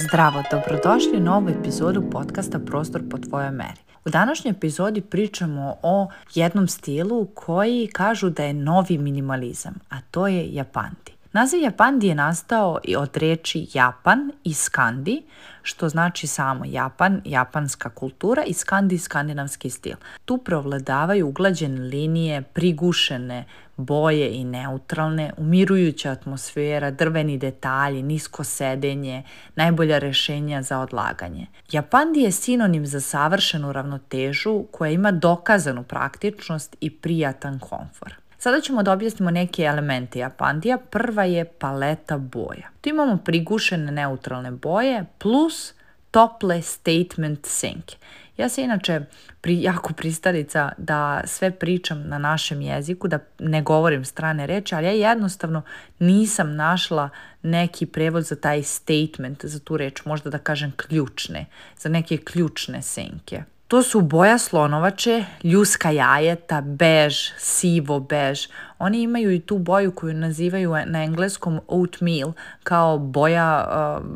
Zdravo, dobrodošli u novu epizodu podcasta Prostor po tvojoj meri. U današnjoj epizodi pričamo o jednom stilu koji kažu da je novi minimalizam, a to je japandi. Naziv japandi je nastao i od reči Japan i skandi, što znači samo Japan, japanska kultura i skandi, skandinavski stil. Tu provladavaju uglađene linije, prigušene boje i neutralne, umirujuća atmosfera, drveni detalji, nisko sedenje, najbolja rešenja za odlaganje. Japandi je sinonim za savršenu ravnotežu koja ima dokazanu praktičnost i prijatan komfor. Sada ćemo da objasnimo neke elemente japandija. Prva je paleta boja. Tu imamo prigušene neutralne boje plus tople statement sink. Ja se inače pri, jako pristalica da sve pričam na našem jeziku, da ne govorim strane reči, ali ja jednostavno nisam našla neki prevod za taj statement, za tu reč, možda da kažem ključne, za neke ključne senke. To su boja slonovače, ljuska jajeta, bež, sivo bež. Oni imaju i tu boju koju nazivaju na engleskom oatmeal, kao boja uh,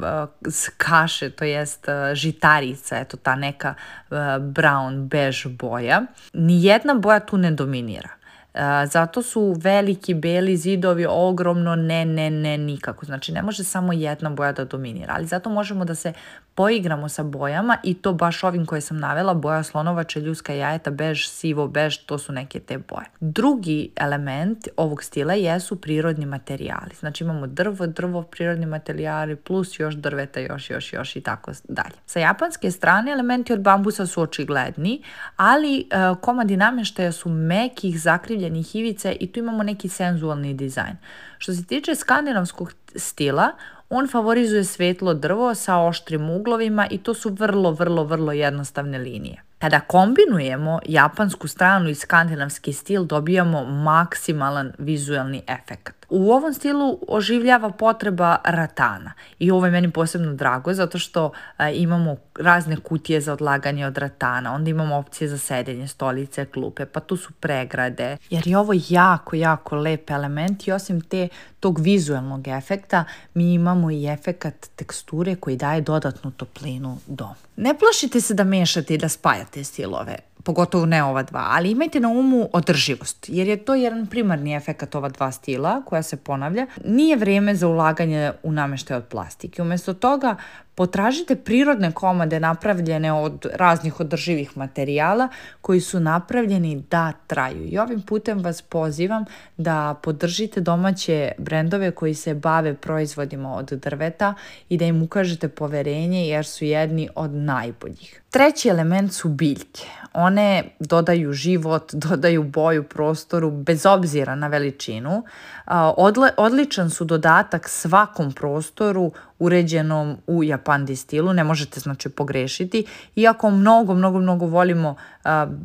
uh kaše, to jest uh, žitarica, eto ta neka uh, brown bež boja. Nijedna boja tu ne dominira. Uh, zato su veliki beli zidovi ogromno ne, ne, ne, nikako. Znači ne može samo jedna boja da dominira, ali zato možemo da se poigramo sa bojama i to baš ovim koje sam navela, boja slonovače, ljuska jajeta, bež, sivo, bež, to su neke te boje. Drugi element ovog stila jesu prirodni materijali. Znači imamo drvo, drvo, prirodni materijali, plus još drveta, još, još, još i tako dalje. Sa japanske strane elementi od bambusa su očigledni, ali e, komadi namještaja su mekih, zakrivljenih ivice i tu imamo neki senzualni dizajn. Što se tiče skandinavskog stila, on favorizuje svetlo drvo sa oštrim uglovima i to su vrlo, vrlo, vrlo jednostavne linije. Kada kombinujemo japansku stranu i skandinavski stil dobijamo maksimalan vizualni efekt u ovom stilu oživljava potreba ratana i ovo je meni posebno drago zato što e, imamo razne kutije za odlaganje od ratana, onda imamo opcije za sedenje, stolice, klupe, pa tu su pregrade. Jer je ovo jako, jako lep element i osim te tog vizualnog efekta mi imamo i efekat teksture koji daje dodatnu toplinu domu. Ne plašite se da mešate i da spajate stilove pogotovo ne ova dva, ali imajte na umu održivost, jer je to jedan primarni efekat ova dva stila koja se ponavlja, nije vrijeme za ulaganje u namještaj od plastike. Umjesto toga potražite prirodne komade napravljene od raznih održivih materijala koji su napravljeni da traju. I ovim putem vas pozivam da podržite domaće brendove koji se bave proizvodima od drveta i da im ukažete poverenje jer su jedni od najboljih. Treći element su biljke. One dodaju život, dodaju boju prostoru bez obzira na veličinu. odličan su dodatak svakom prostoru, uređenom u japandi stilu, ne možete znači pogrešiti. Iako mnogo, mnogo, mnogo volimo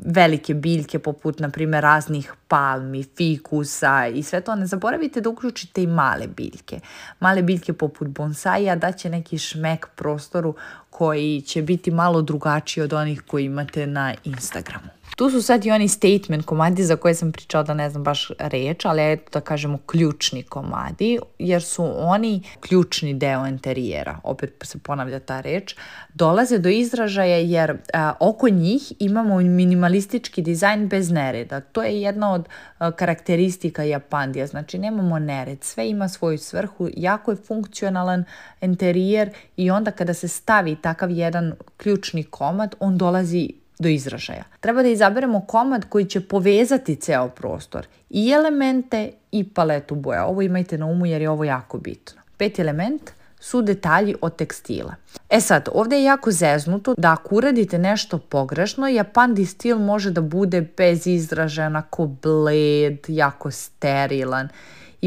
velike biljke poput na primjer raznih palmi, fikusa i sve to, ne zaboravite da uključite i male biljke. Male biljke poput bonsaija daće neki šmek prostoru koji će biti malo drugačiji od onih koji imate na Instagramu. Tu su sad i oni statement komadi za koje sam pričala da ne znam baš reč, ali da kažemo ključni komadi, jer su oni ključni deo interijera, opet se ponavlja ta reč, dolaze do izražaja jer oko njih imamo minimalistički dizajn bez nereda. To je jedna od karakteristika Japandija, znači nemamo nered, sve ima svoju svrhu, jako je funkcionalan interijer i onda kada se stavi takav jedan ključni komad, on dolazi do izražaja. Treba da izaberemo komad koji će povezati ceo prostor i elemente i paletu boja. Ovo imajte na umu jer je ovo jako bitno. Peti element su detalji od tekstila. E sad, ovdje je jako zeznuto da ako uradite nešto pogrešno, Japan stil može da bude izražaja onako bled, jako sterilan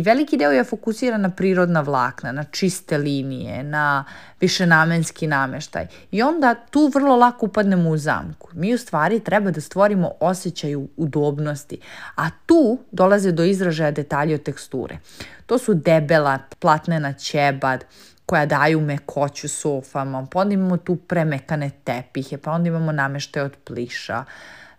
i veliki deo je fokusiran na prirodna vlakna, na čiste linije, na višenamenski nameštaj i onda tu vrlo lako upadnemo u zamku. Mi u stvari treba da stvorimo osjećaj udobnosti, a tu dolaze do izražaja detalje od teksture. To su debela, platnena ćebad, koja daju mekoću sofama, pa onda imamo tu premekane tepihe, pa onda imamo namešte od pliša,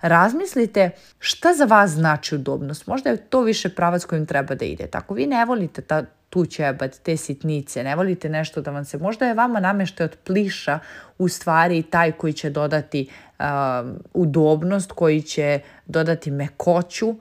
razmislite šta za vas znači udobnost. Možda je to više pravac kojim treba da ide. Ako vi ne volite ta, tu ćebat, te sitnice, ne volite nešto da vam se, možda je vama namještaj od pliša u stvari taj koji će dodati udobnost, koji će dodati mekoću,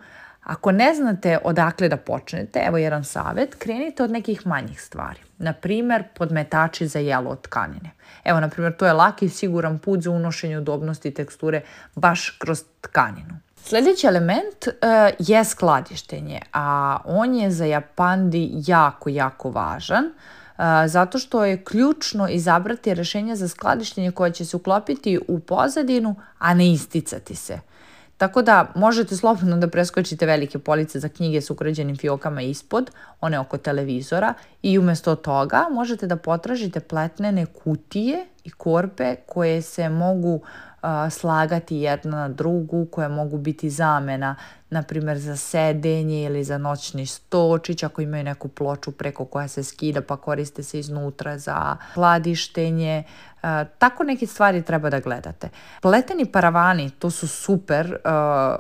ako ne znate odakle da počnete, evo jedan savjet, krenite od nekih manjih stvari. Na primjer, podmetači za jelo od tkanine. Evo, na primjer, to je laki i siguran put za unošenje udobnosti i teksture baš kroz tkaninu. Sljedeći element e, je skladištenje, a on je za Japandi jako, jako važan e, zato što je ključno izabrati rješenja za skladištenje koje će se uklopiti u pozadinu, a ne isticati se. Tako da možete slobodno da preskočite velike police za knjige s ukrađenim fiokama ispod, one oko televizora, i umjesto toga možete da potražite pletnene kutije i korpe koje se mogu slagati jedna na drugu, koje mogu biti zamena na primjer za sedenje ili za noćni stočić, ako imaju neku ploču preko koja se skida pa koriste se iznutra za hladištenje, e, tako neke stvari treba da gledate. Pleteni paravani, to su super e,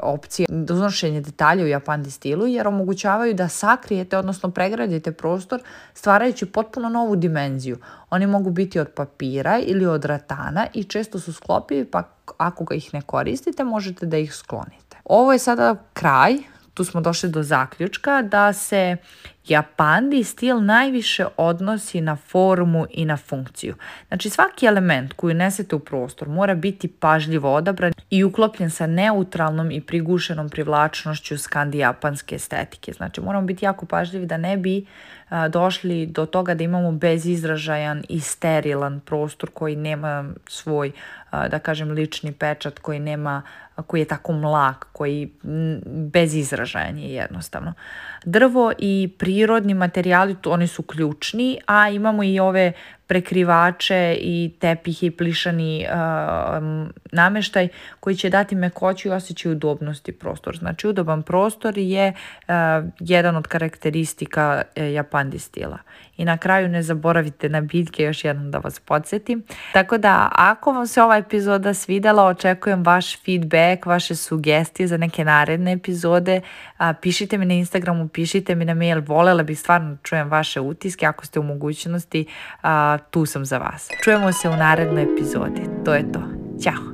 opcije donošenje detalja u japandi stilu jer omogućavaju da sakrijete, odnosno pregradite prostor stvarajući potpuno novu dimenziju. Oni mogu biti od papira ili od ratana i često su sklopivi pa ako ih ne koristite možete da ih sklonite. Ovo je sada kraj, tu smo došli do zaključka da se japandi stil najviše odnosi na formu i na funkciju. Znači svaki element koji nesete u prostor mora biti pažljivo odabran i uklopljen sa neutralnom i prigušenom privlačnošću skandijapanske estetike. Znači moramo biti jako pažljivi da ne bi došli do toga da imamo bezizražajan i sterilan prostor koji nema svoj, da kažem, lični pečat, koji nema koji je tako mlak, koji bez izražajanja je jednostavno. Drvo i prirodni materijali, oni su ključni, a imamo i ove prekrivače i tepih i plišani uh, nameštaj koji će dati mekoću i osjećaj udobnosti prostor. Znači udoban prostor je uh, jedan od karakteristika uh, Japan I na kraju ne zaboravite na bitke još jednom da vas podsjetim. Tako da ako vam se ova epizoda svidjela, očekujem vaš feedback, vaše sugestije za neke naredne epizode. pišite mi na Instagramu, pišite mi na mail, volela bih stvarno čujem vaše utiske ako ste u mogućnosti tu sam za vas. Čujemo se u narednoj epizodi. To je to. Ćao!